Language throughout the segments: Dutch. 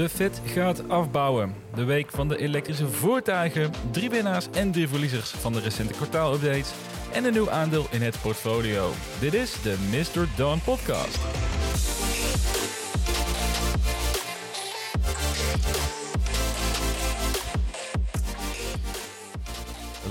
De Fed gaat afbouwen. De week van de elektrische voertuigen. Drie winnaars en drie verliezers van de recente kwartaalupdates. En een nieuw aandeel in het portfolio. Dit is de Mr. Dawn Podcast.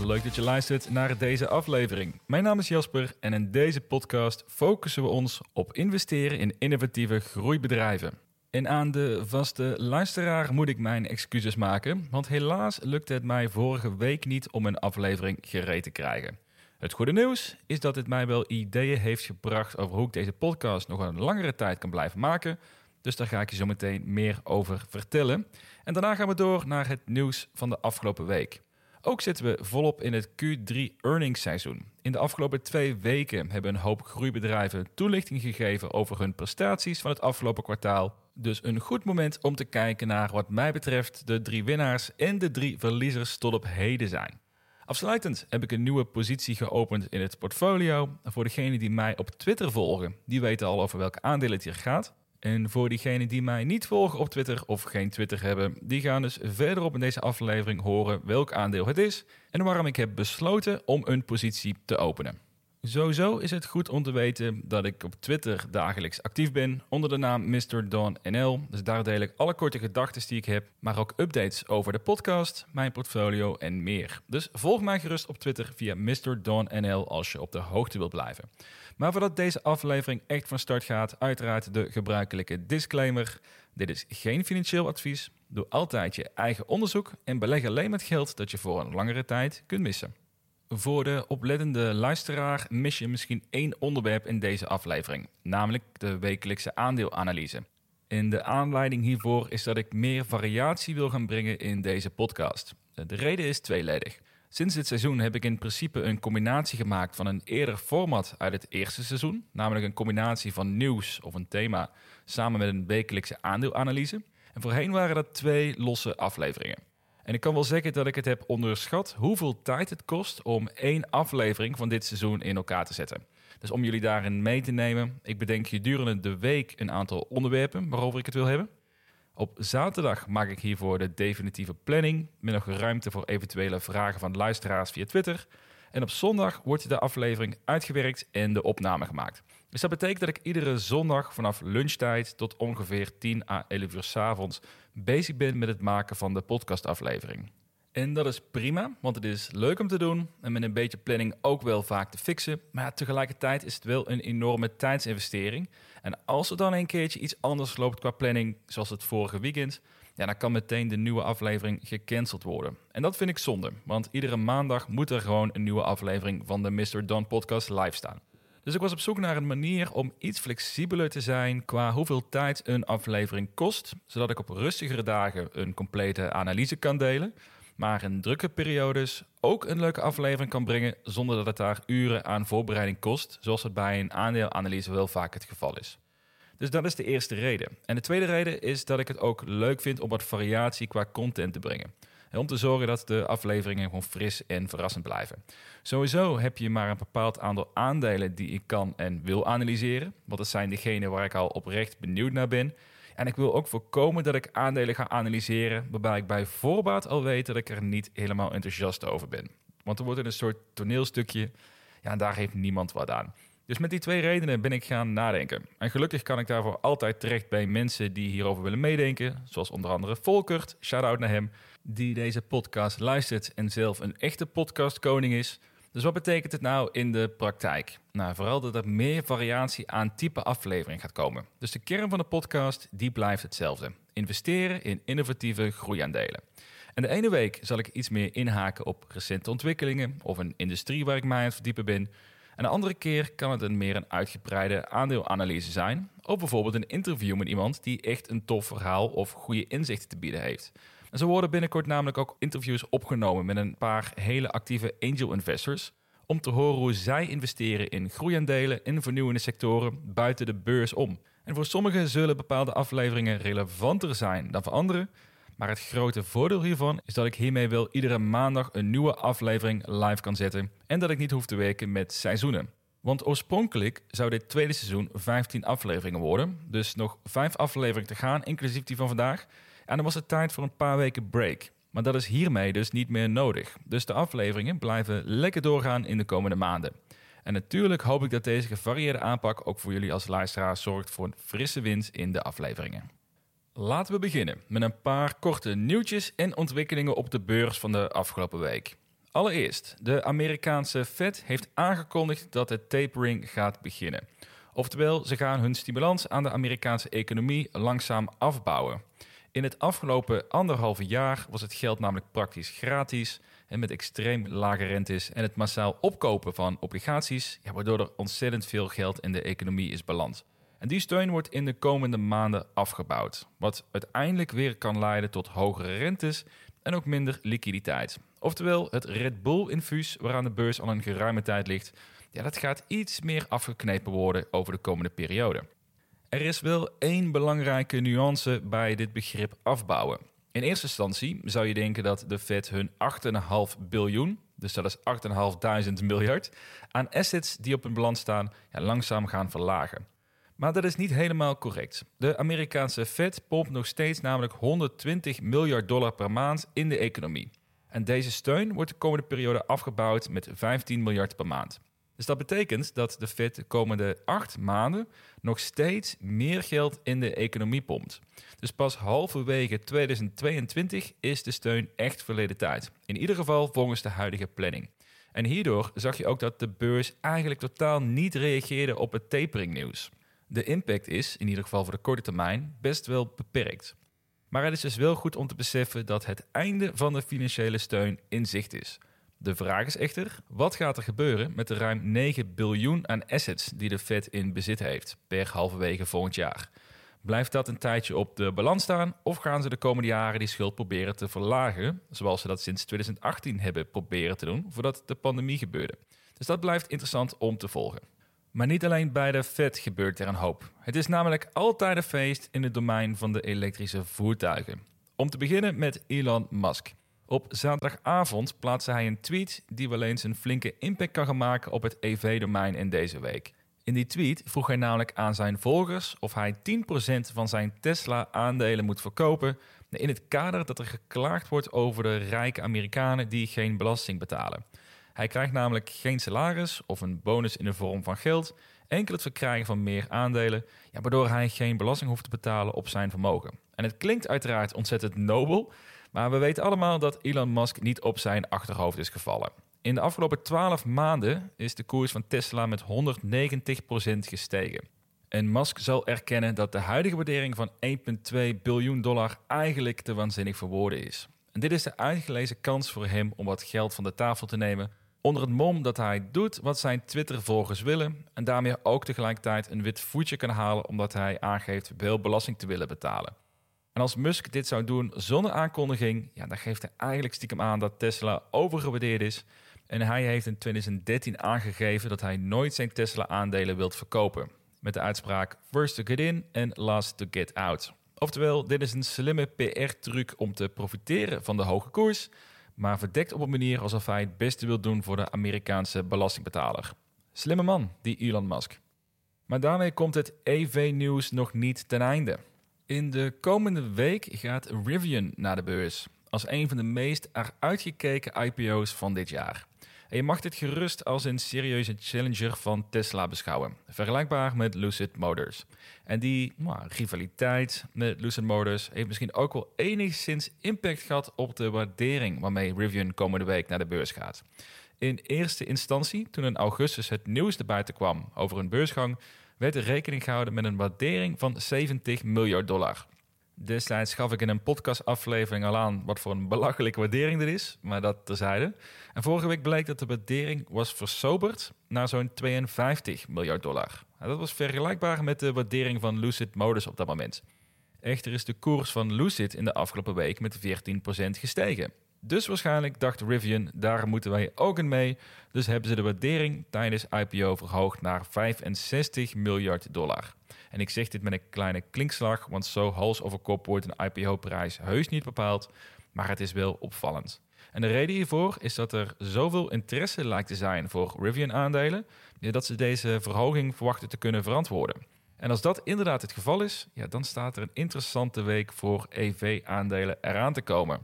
Leuk dat je luistert naar deze aflevering. Mijn naam is Jasper en in deze podcast focussen we ons op investeren in innovatieve groeibedrijven. En aan de vaste luisteraar moet ik mijn excuses maken, want helaas lukte het mij vorige week niet om een aflevering gereed te krijgen. Het goede nieuws is dat het mij wel ideeën heeft gebracht over hoe ik deze podcast nog een langere tijd kan blijven maken. Dus daar ga ik je zo meteen meer over vertellen. En daarna gaan we door naar het nieuws van de afgelopen week. Ook zitten we volop in het Q3 earnings seizoen. In de afgelopen twee weken hebben een hoop groeibedrijven toelichting gegeven over hun prestaties van het afgelopen kwartaal. Dus een goed moment om te kijken naar wat mij betreft de drie winnaars en de drie verliezers tot op heden zijn. Afsluitend heb ik een nieuwe positie geopend in het portfolio. Voor degenen die mij op Twitter volgen, die weten al over welke aandelen het hier gaat. En voor diegenen die mij niet volgen op Twitter of geen Twitter hebben, die gaan dus verderop in deze aflevering horen welk aandeel het is en waarom ik heb besloten om een positie te openen. Sowieso is het goed om te weten dat ik op Twitter dagelijks actief ben onder de naam Mr. Don NL. Dus daar deel ik alle korte gedachten die ik heb, maar ook updates over de podcast, mijn portfolio en meer. Dus volg mij gerust op Twitter via Mr. Don NL als je op de hoogte wilt blijven. Maar voordat deze aflevering echt van start gaat, uiteraard de gebruikelijke disclaimer. Dit is geen financieel advies. Doe altijd je eigen onderzoek en beleg alleen met geld dat je voor een langere tijd kunt missen. Voor de oplettende luisteraar mis je misschien één onderwerp in deze aflevering, namelijk de wekelijkse aandeelanalyse. En de aanleiding hiervoor is dat ik meer variatie wil gaan brengen in deze podcast. De reden is tweeledig. Sinds dit seizoen heb ik in principe een combinatie gemaakt van een eerder format uit het eerste seizoen, namelijk een combinatie van nieuws of een thema samen met een wekelijkse aandeelanalyse. En voorheen waren dat twee losse afleveringen. En ik kan wel zeggen dat ik het heb onderschat hoeveel tijd het kost om één aflevering van dit seizoen in elkaar te zetten. Dus om jullie daarin mee te nemen, ik bedenk gedurende de week een aantal onderwerpen waarover ik het wil hebben. Op zaterdag maak ik hiervoor de definitieve planning met nog ruimte voor eventuele vragen van luisteraars via Twitter. En op zondag wordt de aflevering uitgewerkt en de opname gemaakt. Dus dat betekent dat ik iedere zondag vanaf lunchtijd tot ongeveer 10 à 11 uur s avonds bezig ben met het maken van de podcastaflevering. En dat is prima, want het is leuk om te doen en met een beetje planning ook wel vaak te fixen. Maar tegelijkertijd is het wel een enorme tijdsinvestering. En als er dan een keertje iets anders loopt qua planning, zoals het vorige weekend, ja, dan kan meteen de nieuwe aflevering gecanceld worden. En dat vind ik zonde, want iedere maandag moet er gewoon een nieuwe aflevering van de Mr. Don podcast live staan. Dus ik was op zoek naar een manier om iets flexibeler te zijn qua hoeveel tijd een aflevering kost, zodat ik op rustigere dagen een complete analyse kan delen, maar in drukke periodes ook een leuke aflevering kan brengen zonder dat het daar uren aan voorbereiding kost, zoals het bij een aandeelanalyse wel vaak het geval is. Dus dat is de eerste reden. En de tweede reden is dat ik het ook leuk vind om wat variatie qua content te brengen. Om te zorgen dat de afleveringen gewoon fris en verrassend blijven. Sowieso heb je maar een bepaald aantal aandelen die ik kan en wil analyseren. Want dat zijn degene waar ik al oprecht benieuwd naar ben. En ik wil ook voorkomen dat ik aandelen ga analyseren waarbij ik bij voorbaat al weet dat ik er niet helemaal enthousiast over ben. Want er wordt een soort toneelstukje, ja, en daar heeft niemand wat aan. Dus met die twee redenen ben ik gaan nadenken. En gelukkig kan ik daarvoor altijd terecht bij mensen die hierover willen meedenken. Zoals onder andere Volkert, shout-out naar hem, die deze podcast luistert en zelf een echte podcastkoning is. Dus wat betekent het nou in de praktijk? Nou, vooral dat er meer variatie aan type aflevering gaat komen. Dus de kern van de podcast, die blijft hetzelfde. Investeren in innovatieve groeiaandelen. En de ene week zal ik iets meer inhaken op recente ontwikkelingen of een industrie waar ik mij aan het verdiepen ben. En de andere keer kan het een meer een uitgebreide aandeelanalyse zijn. Of bijvoorbeeld een interview met iemand die echt een tof verhaal of goede inzichten te bieden heeft. En zo worden binnenkort namelijk ook interviews opgenomen met een paar hele actieve angel investors. Om te horen hoe zij investeren in groeiaandelen in vernieuwende sectoren buiten de beurs om. En voor sommigen zullen bepaalde afleveringen relevanter zijn dan voor anderen. Maar het grote voordeel hiervan is dat ik hiermee wel iedere maandag een nieuwe aflevering live kan zetten en dat ik niet hoef te werken met seizoenen. Want oorspronkelijk zou dit tweede seizoen 15 afleveringen worden, dus nog 5 afleveringen te gaan, inclusief die van vandaag. En dan was het tijd voor een paar weken break. Maar dat is hiermee dus niet meer nodig. Dus de afleveringen blijven lekker doorgaan in de komende maanden. En natuurlijk hoop ik dat deze gevarieerde aanpak ook voor jullie als luisteraars zorgt voor een frisse wind in de afleveringen. Laten we beginnen met een paar korte nieuwtjes en ontwikkelingen op de beurs van de afgelopen week. Allereerst, de Amerikaanse Fed heeft aangekondigd dat de tapering gaat beginnen. Oftewel, ze gaan hun stimulans aan de Amerikaanse economie langzaam afbouwen. In het afgelopen anderhalve jaar was het geld namelijk praktisch gratis en met extreem lage rentes en het massaal opkopen van obligaties, waardoor er ontzettend veel geld in de economie is beland. En die steun wordt in de komende maanden afgebouwd, wat uiteindelijk weer kan leiden tot hogere rentes en ook minder liquiditeit. Oftewel, het Red Bull-infuus waaraan de beurs al een geruime tijd ligt, ja, dat gaat iets meer afgeknepen worden over de komende periode. Er is wel één belangrijke nuance bij dit begrip afbouwen. In eerste instantie zou je denken dat de Fed hun 8,5 biljoen, dus dat is 8.500 miljard, aan assets die op hun balans staan ja, langzaam gaan verlagen. Maar dat is niet helemaal correct. De Amerikaanse Fed pompt nog steeds namelijk 120 miljard dollar per maand in de economie. En deze steun wordt de komende periode afgebouwd met 15 miljard per maand. Dus dat betekent dat de Fed de komende acht maanden nog steeds meer geld in de economie pompt. Dus pas halverwege 2022 is de steun echt verleden tijd. In ieder geval volgens de huidige planning. En hierdoor zag je ook dat de beurs eigenlijk totaal niet reageerde op het taperingnieuws. De impact is, in ieder geval voor de korte termijn, best wel beperkt. Maar het is dus wel goed om te beseffen dat het einde van de financiële steun in zicht is. De vraag is echter, wat gaat er gebeuren met de ruim 9 biljoen aan assets die de Fed in bezit heeft per halverwege volgend jaar? Blijft dat een tijdje op de balans staan of gaan ze de komende jaren die schuld proberen te verlagen, zoals ze dat sinds 2018 hebben proberen te doen voordat de pandemie gebeurde? Dus dat blijft interessant om te volgen. Maar niet alleen bij de Fed gebeurt er een hoop. Het is namelijk altijd een feest in het domein van de elektrische voertuigen. Om te beginnen met Elon Musk. Op zaterdagavond plaatste hij een tweet die wel eens een flinke impact kan gaan maken op het EV-domein in deze week. In die tweet vroeg hij namelijk aan zijn volgers of hij 10% van zijn Tesla-aandelen moet verkopen in het kader dat er geklaagd wordt over de rijke Amerikanen die geen belasting betalen. Hij krijgt namelijk geen salaris of een bonus in de vorm van geld, enkel het verkrijgen van meer aandelen, waardoor hij geen belasting hoeft te betalen op zijn vermogen. En het klinkt uiteraard ontzettend nobel, maar we weten allemaal dat Elon Musk niet op zijn achterhoofd is gevallen. In de afgelopen 12 maanden is de koers van Tesla met 190% gestegen. En Musk zal erkennen dat de huidige waardering van 1,2 biljoen dollar eigenlijk te waanzinnig voor woorden is. En dit is de uitgelezen kans voor hem om wat geld van de tafel te nemen onder het mom dat hij doet wat zijn Twitter-volgers willen en daarmee ook tegelijkertijd een wit voetje kan halen omdat hij aangeeft veel belasting te willen betalen. En als Musk dit zou doen zonder aankondiging, ja, dan geeft hij eigenlijk stiekem aan dat Tesla overgewaardeerd is. En hij heeft in 2013 aangegeven dat hij nooit zijn Tesla-aandelen wilt verkopen. Met de uitspraak first to get in en last to get out. Oftewel, dit is een slimme PR-truc om te profiteren van de hoge koers, maar verdekt op een manier alsof hij het beste wil doen voor de Amerikaanse belastingbetaler. Slimme man, die Elon Musk. Maar daarmee komt het EV-nieuws nog niet ten einde. In de komende week gaat Rivian naar de beurs als een van de meest uitgekeken IPO's van dit jaar. En je mag dit gerust als een serieuze challenger van Tesla beschouwen, vergelijkbaar met Lucid Motors. En die nou, rivaliteit met Lucid Motors heeft misschien ook wel enigszins impact gehad op de waardering waarmee Rivian komende week naar de beurs gaat. In eerste instantie, toen in augustus het nieuws naar buiten kwam over een beursgang, werd er rekening gehouden met een waardering van 70 miljard dollar. Destijds gaf ik in een podcastaflevering al aan wat voor een belachelijke waardering dit is, maar dat terzijde. En vorige week bleek dat de waardering was versoberd naar zo'n 52 miljard dollar. dat was vergelijkbaar met de waardering van Lucid Motors op dat moment. Echter is de koers van Lucid in de afgelopen week met 14% gestegen. Dus waarschijnlijk dacht Rivian, daar moeten wij ook in mee. Dus hebben ze de waardering tijdens IPO verhoogd naar 65 miljard dollar. En ik zeg dit met een kleine klinkslag, want zo hals over kop wordt een IPO-prijs heus niet bepaald, maar het is wel opvallend. En de reden hiervoor is dat er zoveel interesse lijkt te zijn voor Rivian-aandelen, dat ze deze verhoging verwachten te kunnen verantwoorden. En als dat inderdaad het geval is, ja, dan staat er een interessante week voor EV-aandelen eraan te komen.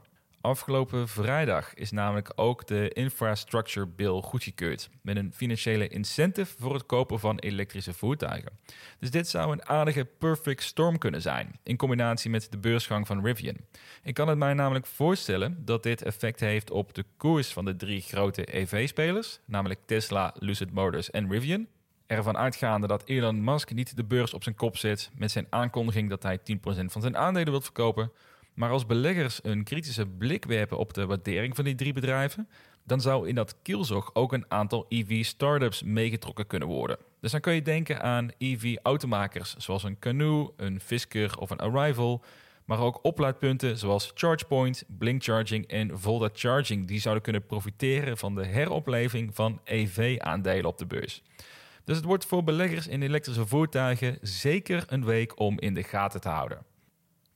Afgelopen vrijdag is namelijk ook de Infrastructure Bill goedgekeurd. Met een financiële incentive voor het kopen van elektrische voertuigen. Dus dit zou een aardige perfect storm kunnen zijn. In combinatie met de beursgang van Rivian. Ik kan het mij namelijk voorstellen dat dit effect heeft op de koers van de drie grote EV-spelers. Namelijk Tesla, Lucid Motors en Rivian. Ervan uitgaande dat Elon Musk niet de beurs op zijn kop zit met zijn aankondiging dat hij 10% van zijn aandelen wilt verkopen maar als beleggers een kritische blik werpen op de waardering van die drie bedrijven, dan zou in dat kielzog ook een aantal EV-startups meegetrokken kunnen worden. Dus dan kun je denken aan EV-automakers zoals een Canoe, een Fisker of een Arrival, maar ook oplaadpunten zoals ChargePoint, Blink Charging en Volta Charging, die zouden kunnen profiteren van de heropleving van EV-aandelen op de beurs. Dus het wordt voor beleggers in elektrische voertuigen zeker een week om in de gaten te houden.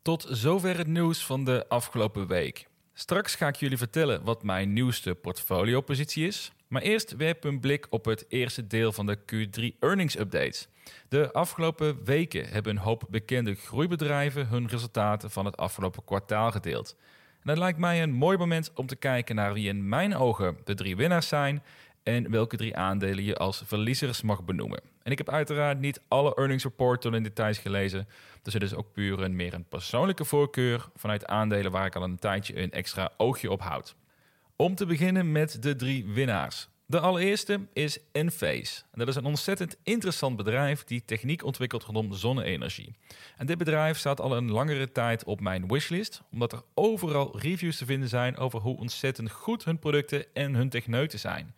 Tot zover het nieuws van de afgelopen week. Straks ga ik jullie vertellen wat mijn nieuwste portfoliopositie is. Maar eerst werp een blik op het eerste deel van de Q3 earnings updates. De afgelopen weken hebben een hoop bekende groeibedrijven hun resultaten van het afgelopen kwartaal gedeeld. En het lijkt mij een mooi moment om te kijken naar wie in mijn ogen de drie winnaars zijn en welke drie aandelen je als verliezers mag benoemen. En ik heb uiteraard niet alle earnings report in details gelezen, dus het is ook puur een meer een persoonlijke voorkeur vanuit aandelen waar ik al een tijdje een extra oogje op houd. Om te beginnen met de drie winnaars. De allereerste is Enphase. Dat is een ontzettend interessant bedrijf die techniek ontwikkelt rondom zonne-energie. En dit bedrijf staat al een langere tijd op mijn wishlist, omdat er overal reviews te vinden zijn over hoe ontzettend goed hun producten en hun techneuten zijn.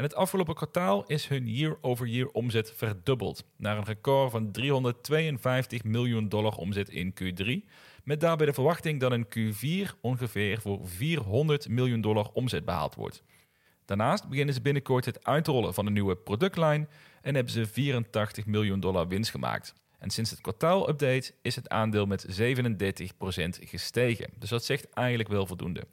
En het afgelopen kwartaal is hun year-over-year omzet verdubbeld naar een record van 352 miljoen dollar omzet in Q3. Met daarbij de verwachting dat in Q4 ongeveer voor 400 miljoen dollar omzet behaald wordt. Daarnaast beginnen ze binnenkort het uitrollen van een nieuwe productlijn en hebben ze 84 miljoen dollar winst gemaakt. En sinds het kwartaalupdate is het aandeel met 37% gestegen. Dus dat zegt eigenlijk wel voldoende.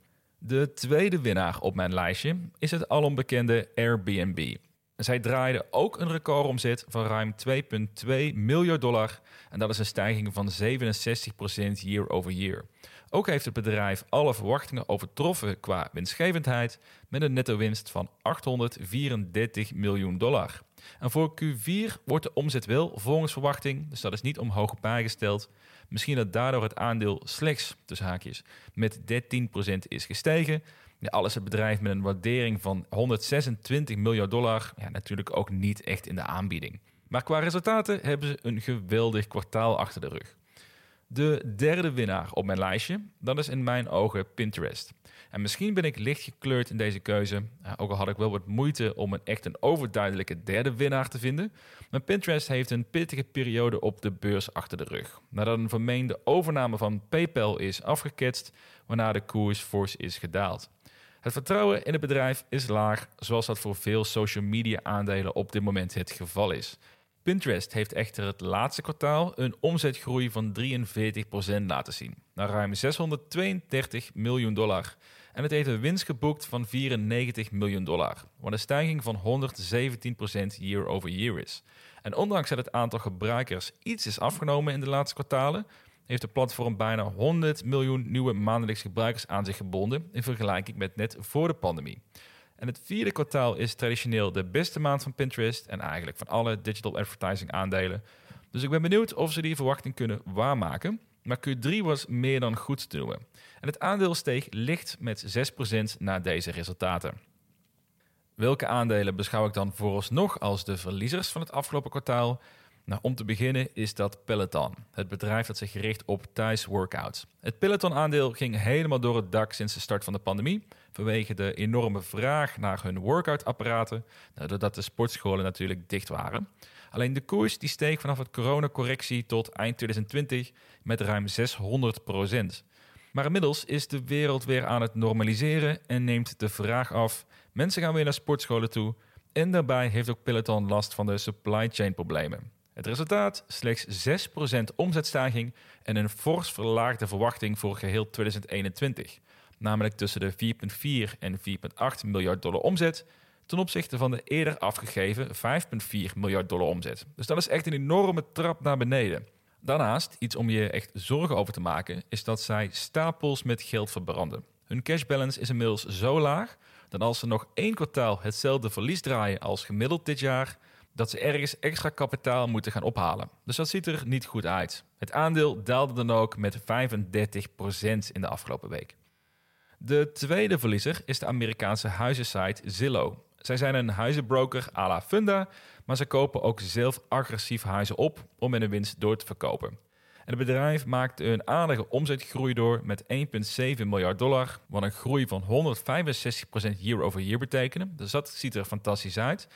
De tweede winnaar op mijn lijstje is het alombekende Airbnb. Zij draaiden ook een recordomzet van ruim 2,2 miljard dollar en dat is een stijging van 67% year over year. Ook heeft het bedrijf alle verwachtingen overtroffen qua winstgevendheid met een netto winst van 834 miljoen dollar. En voor Q4 wordt de omzet wel volgens verwachting, dus dat is niet omhoog bijgesteld, Misschien dat daardoor het aandeel slechts, tussen haakjes, met 13% is gestegen. Ja, alles het bedrijf met een waardering van 126 miljard dollar. Ja, natuurlijk ook niet echt in de aanbieding. Maar qua resultaten hebben ze een geweldig kwartaal achter de rug. De derde winnaar op mijn lijstje, dat is in mijn ogen Pinterest. En misschien ben ik licht gekleurd in deze keuze, ook al had ik wel wat moeite om een echt een overduidelijke derde winnaar te vinden. Maar Pinterest heeft een pittige periode op de beurs achter de rug. Nadat een vermeende overname van PayPal is afgeketst, waarna de koers fors is gedaald. Het vertrouwen in het bedrijf is laag, zoals dat voor veel social media aandelen op dit moment het geval is. Pinterest heeft echter het laatste kwartaal een omzetgroei van 43% laten zien, naar ruim 632 miljoen dollar. En het heeft een winst geboekt van 94 miljoen dollar, wat een stijging van 117% year over year is. En ondanks dat het aantal gebruikers iets is afgenomen in de laatste kwartalen, heeft de platform bijna 100 miljoen nieuwe maandelijks gebruikers aan zich gebonden in vergelijking met net voor de pandemie. En het vierde kwartaal is traditioneel de beste maand van Pinterest en eigenlijk van alle digital advertising aandelen. Dus ik ben benieuwd of ze die verwachting kunnen waarmaken. Maar Q3 was meer dan goed te noemen. En het aandeel steeg licht met 6% na deze resultaten. Welke aandelen beschouw ik dan vooralsnog als de verliezers van het afgelopen kwartaal? Nou, om te beginnen is dat Peloton, het bedrijf dat zich richt op thuis workouts. Het Peloton-aandeel ging helemaal door het dak sinds de start van de pandemie, vanwege de enorme vraag naar hun workout-apparaten, nou, doordat de sportscholen natuurlijk dicht waren. Alleen de koers die steeg vanaf het coronacorrectie tot eind 2020 met ruim 600% Maar inmiddels is de wereld weer aan het normaliseren en neemt de vraag af. Mensen gaan weer naar sportscholen toe en daarbij heeft ook Peloton last van de supply chain problemen. Het resultaat slechts 6% omzetstijging en een fors verlaagde verwachting voor geheel 2021. Namelijk tussen de 4,4 en 4,8 miljard dollar omzet, ten opzichte van de eerder afgegeven 5,4 miljard dollar omzet. Dus dat is echt een enorme trap naar beneden. Daarnaast, iets om je echt zorgen over te maken, is dat zij stapels met geld verbranden. Hun cash balance is inmiddels zo laag dat als ze nog één kwartaal hetzelfde verlies draaien als gemiddeld dit jaar, dat ze ergens extra kapitaal moeten gaan ophalen. Dus dat ziet er niet goed uit. Het aandeel daalde dan ook met 35% in de afgelopen week. De tweede verliezer is de Amerikaanse huizensite Zillow. Zij zijn een huizenbroker à la Funda, maar ze kopen ook zelf agressief huizen op om met een winst door te verkopen. En het bedrijf maakte een aardige omzetgroei door met 1,7 miljard dollar, wat een groei van 165% year over year betekent. Dus dat ziet er fantastisch uit.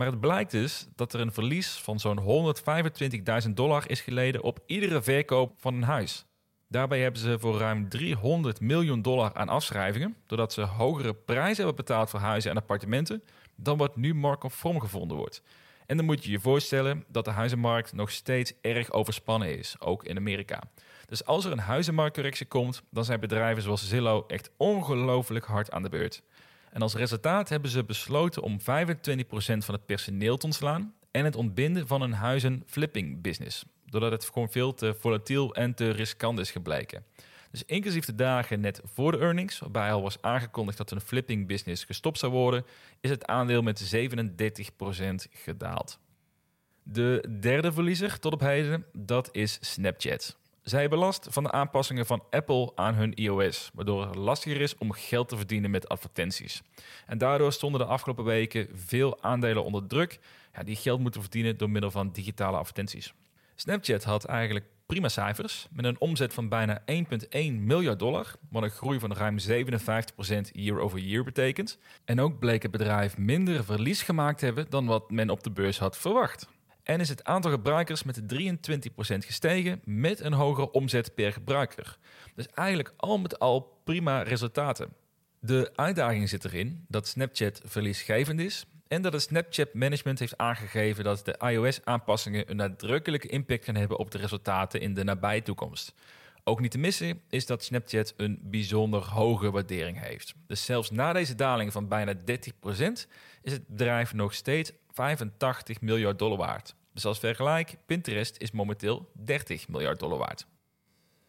Maar het blijkt dus dat er een verlies van zo'n 125.000 dollar is geleden op iedere verkoop van een huis. Daarbij hebben ze voor ruim 300 miljoen dollar aan afschrijvingen, doordat ze hogere prijzen hebben betaald voor huizen en appartementen dan wat nu marktconform gevonden wordt. En dan moet je je voorstellen dat de huizenmarkt nog steeds erg overspannen is, ook in Amerika. Dus als er een huizenmarktcorrectie komt, dan zijn bedrijven zoals Zillow echt ongelooflijk hard aan de beurt. En als resultaat hebben ze besloten om 25% van het personeel te ontslaan en het ontbinden van een huizenflipping business. Doordat het gewoon veel te volatiel en te riskant is gebleken. Dus inclusief de dagen net voor de earnings, waarbij al was aangekondigd dat een flipping business gestopt zou worden, is het aandeel met 37% gedaald. De derde verliezer tot op heden, dat is Snapchat. Zij hebben last van de aanpassingen van Apple aan hun iOS, waardoor het lastiger is om geld te verdienen met advertenties. En daardoor stonden de afgelopen weken veel aandelen onder druk ja, die geld moeten verdienen door middel van digitale advertenties. Snapchat had eigenlijk prima cijfers, met een omzet van bijna 1,1 miljard dollar, wat een groei van ruim 57% year over year betekent. En ook bleek het bedrijf minder verlies gemaakt te hebben dan wat men op de beurs had verwacht. En is het aantal gebruikers met 23% gestegen met een hogere omzet per gebruiker. Dus eigenlijk al met al prima resultaten. De uitdaging zit erin dat Snapchat verliesgevend is en dat het Snapchat management heeft aangegeven dat de iOS-aanpassingen een nadrukkelijke impact gaan hebben op de resultaten in de nabije toekomst. Ook niet te missen is dat Snapchat een bijzonder hoge waardering heeft. Dus zelfs na deze daling van bijna 30% is het bedrijf nog steeds 85 miljard dollar waard. Dus als vergelijk, Pinterest is momenteel 30 miljard dollar waard.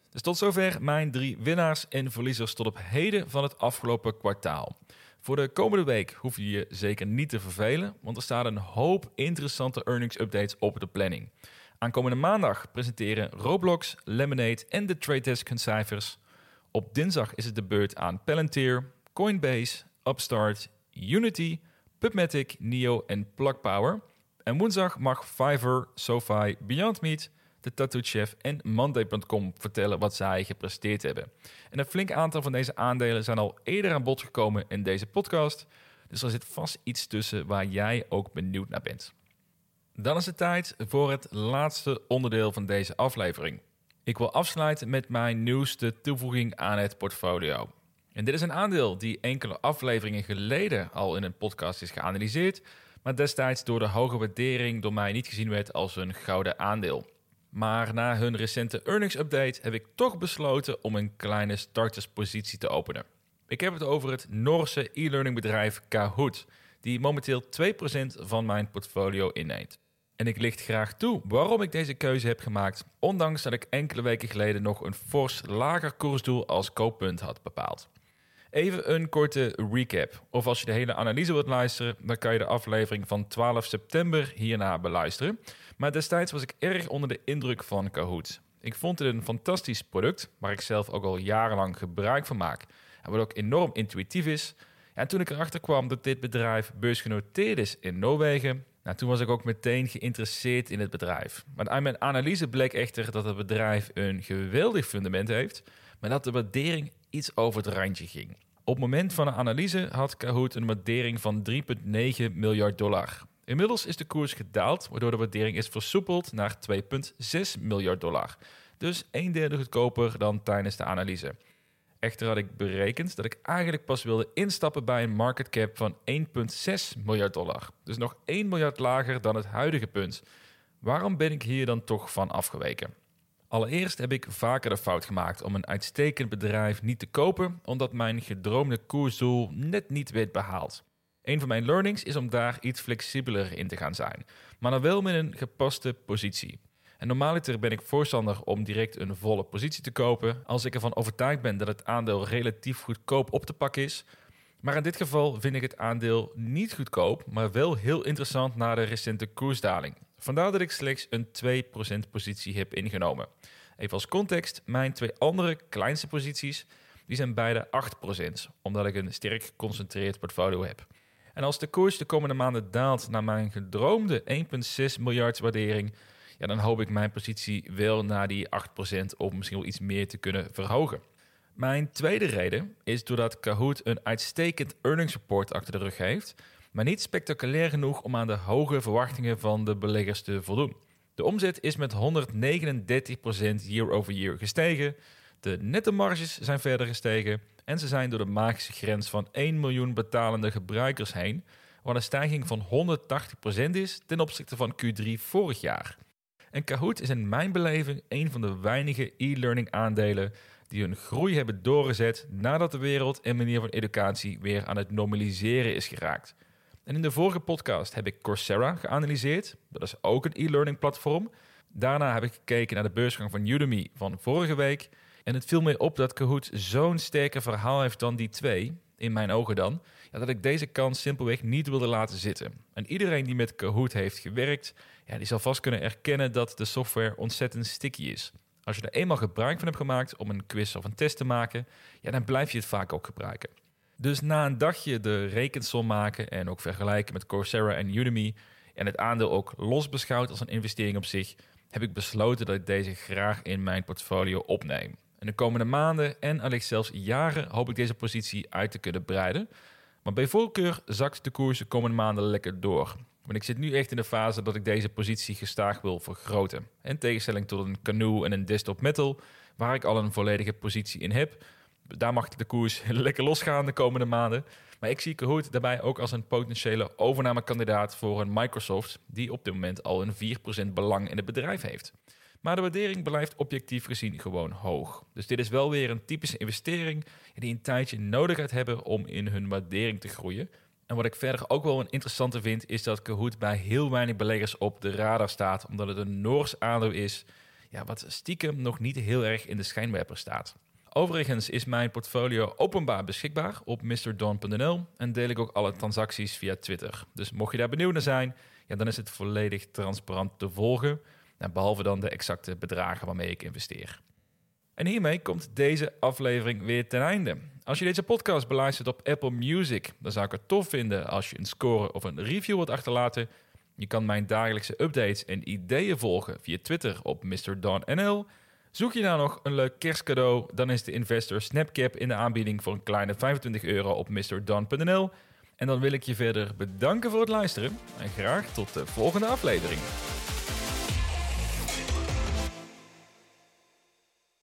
Dus tot zover mijn drie winnaars en verliezers tot op heden van het afgelopen kwartaal. Voor de komende week hoef je je zeker niet te vervelen, want er staan een hoop interessante earnings updates op de planning. Aankomende maandag presenteren Roblox, Lemonade en de Trade Desk hun cijfers. Op dinsdag is het de beurt aan Palantir, Coinbase, Upstart, Unity, PubMatic, Neo en PlugPower. En woensdag mag Fiverr, SoFi, Beyond Meat, de Tattoo Chef en Monday.com vertellen wat zij gepresteerd hebben. En een flink aantal van deze aandelen zijn al eerder aan bod gekomen in deze podcast. Dus er zit vast iets tussen waar jij ook benieuwd naar bent. Dan is het tijd voor het laatste onderdeel van deze aflevering. Ik wil afsluiten met mijn nieuwste toevoeging aan het portfolio. En dit is een aandeel die enkele afleveringen geleden al in een podcast is geanalyseerd, maar destijds door de hoge waardering door mij niet gezien werd als een gouden aandeel. Maar na hun recente earnings update heb ik toch besloten om een kleine starterspositie te openen. Ik heb het over het Noorse e-learning bedrijf Kahoot, die momenteel 2% van mijn portfolio inneemt. En ik licht graag toe waarom ik deze keuze heb gemaakt, ondanks dat ik enkele weken geleden nog een fors lager koersdoel als kooppunt had bepaald. Even een korte recap. Of als je de hele analyse wilt luisteren, dan kan je de aflevering van 12 september hierna beluisteren. Maar destijds was ik erg onder de indruk van Kahoot. Ik vond het een fantastisch product, waar ik zelf ook al jarenlang gebruik van maak. En wat ook enorm intuïtief is. En toen ik erachter kwam dat dit bedrijf beursgenoteerd is in Noorwegen, nou, toen was ik ook meteen geïnteresseerd in het bedrijf. Maar uit mijn analyse bleek echter dat het bedrijf een geweldig fundament heeft, maar dat de waardering iets over het randje ging. Op het moment van de analyse had Kahoot een waardering van 3,9 miljard dollar. Inmiddels is de koers gedaald, waardoor de waardering is versoepeld naar 2,6 miljard dollar. Dus een derde goedkoper dan tijdens de analyse. Echter had ik berekend dat ik eigenlijk pas wilde instappen bij een market cap van 1,6 miljard dollar. Dus nog 1 miljard lager dan het huidige punt. Waarom ben ik hier dan toch van afgeweken? Allereerst heb ik vaker de fout gemaakt om een uitstekend bedrijf niet te kopen, omdat mijn gedroomde koersdoel net niet werd behaald. Een van mijn learnings is om daar iets flexibeler in te gaan zijn, maar dan wel met een gepaste positie. En normaaliter ben ik voorstander om direct een volle positie te kopen als ik ervan overtuigd ben dat het aandeel relatief goedkoop op te pakken is. Maar in dit geval vind ik het aandeel niet goedkoop, maar wel heel interessant na de recente koersdaling. Vandaar dat ik slechts een 2% positie heb ingenomen. Even als context, mijn twee andere kleinste posities die zijn beide 8%, omdat ik een sterk geconcentreerd portfolio heb. En als de koers de komende maanden daalt naar mijn gedroomde 1,6 miljard waardering, ja, dan hoop ik mijn positie wel naar die 8% of misschien wel iets meer te kunnen verhogen. Mijn tweede reden is doordat Kahoot een uitstekend earnings report achter de rug heeft, maar niet spectaculair genoeg om aan de hoge verwachtingen van de beleggers te voldoen. De omzet is met 139% year-over-year gestegen, de nette marges zijn verder gestegen en ze zijn door de magische grens van 1 miljoen betalende gebruikers heen, wat een stijging van 180% is ten opzichte van Q3 vorig jaar. En Kahoot is in mijn beleving een van de weinige e-learning aandelen die hun groei hebben doorgezet nadat de wereld en manier van educatie weer aan het normaliseren is geraakt. En in de vorige podcast heb ik Coursera geanalyseerd. Dat is ook een e-learning platform. Daarna heb ik gekeken naar de beursgang van Udemy van vorige week. En het viel mij op dat Kahoot zo'n sterker verhaal heeft dan die twee, in mijn ogen dan, ja, dat ik deze kans simpelweg niet wilde laten zitten. En iedereen die met Kahoot heeft gewerkt, ja, die zal vast kunnen erkennen dat de software ontzettend sticky is. Als je er eenmaal gebruik van hebt gemaakt om een quiz of een test te maken, ja, dan blijf je het vaak ook gebruiken. Dus na een dagje de rekensom maken en ook vergelijken met Coursera en Udemy en het aandeel ook los beschouwd als een investering op zich, heb ik besloten dat ik deze graag in mijn portfolio opneem. In de komende maanden en allicht zelfs jaren hoop ik deze positie uit te kunnen breiden. Maar bij voorkeur zakt de koers de komende maanden lekker door. Want ik zit nu echt in de fase dat ik deze positie gestaag wil vergroten. In tegenstelling tot een canoe en een desktop metal, waar ik al een volledige positie in heb. Daar mag de koers lekker losgaan de komende maanden. Maar ik zie Kahoot daarbij ook als een potentiële overnamekandidaat voor een Microsoft, die op dit moment al een 4% belang in het bedrijf heeft. Maar de waardering blijft objectief gezien gewoon hoog. Dus dit is wel weer een typische investering die een tijdje nodig gaat hebben om in hun waardering te groeien. En wat ik verder ook wel een interessante vind, is dat Kahoot bij heel weinig beleggers op de radar staat, omdat het een Noors aandeel is, ja, wat stiekem nog niet heel erg in de schijnwerper staat. Overigens is mijn portfolio openbaar beschikbaar op mrdon.nl en deel ik ook alle transacties via Twitter. Dus mocht je daar benieuwd naar zijn, dan is het volledig transparant te volgen. Behalve dan de exacte bedragen waarmee ik investeer. En hiermee komt deze aflevering weer ten einde. Als je deze podcast beluistert op Apple Music, dan zou ik het tof vinden als je een score of een review wilt achterlaten. Je kan mijn dagelijkse updates en ideeën volgen via Twitter op MrDonNL. Zoek je nou nog een leuk kerstcadeau, dan is de Investor Snapcap in de aanbieding voor een kleine 25 euro op MrDon.nl. En dan wil ik je verder bedanken voor het luisteren en graag tot de volgende aflevering.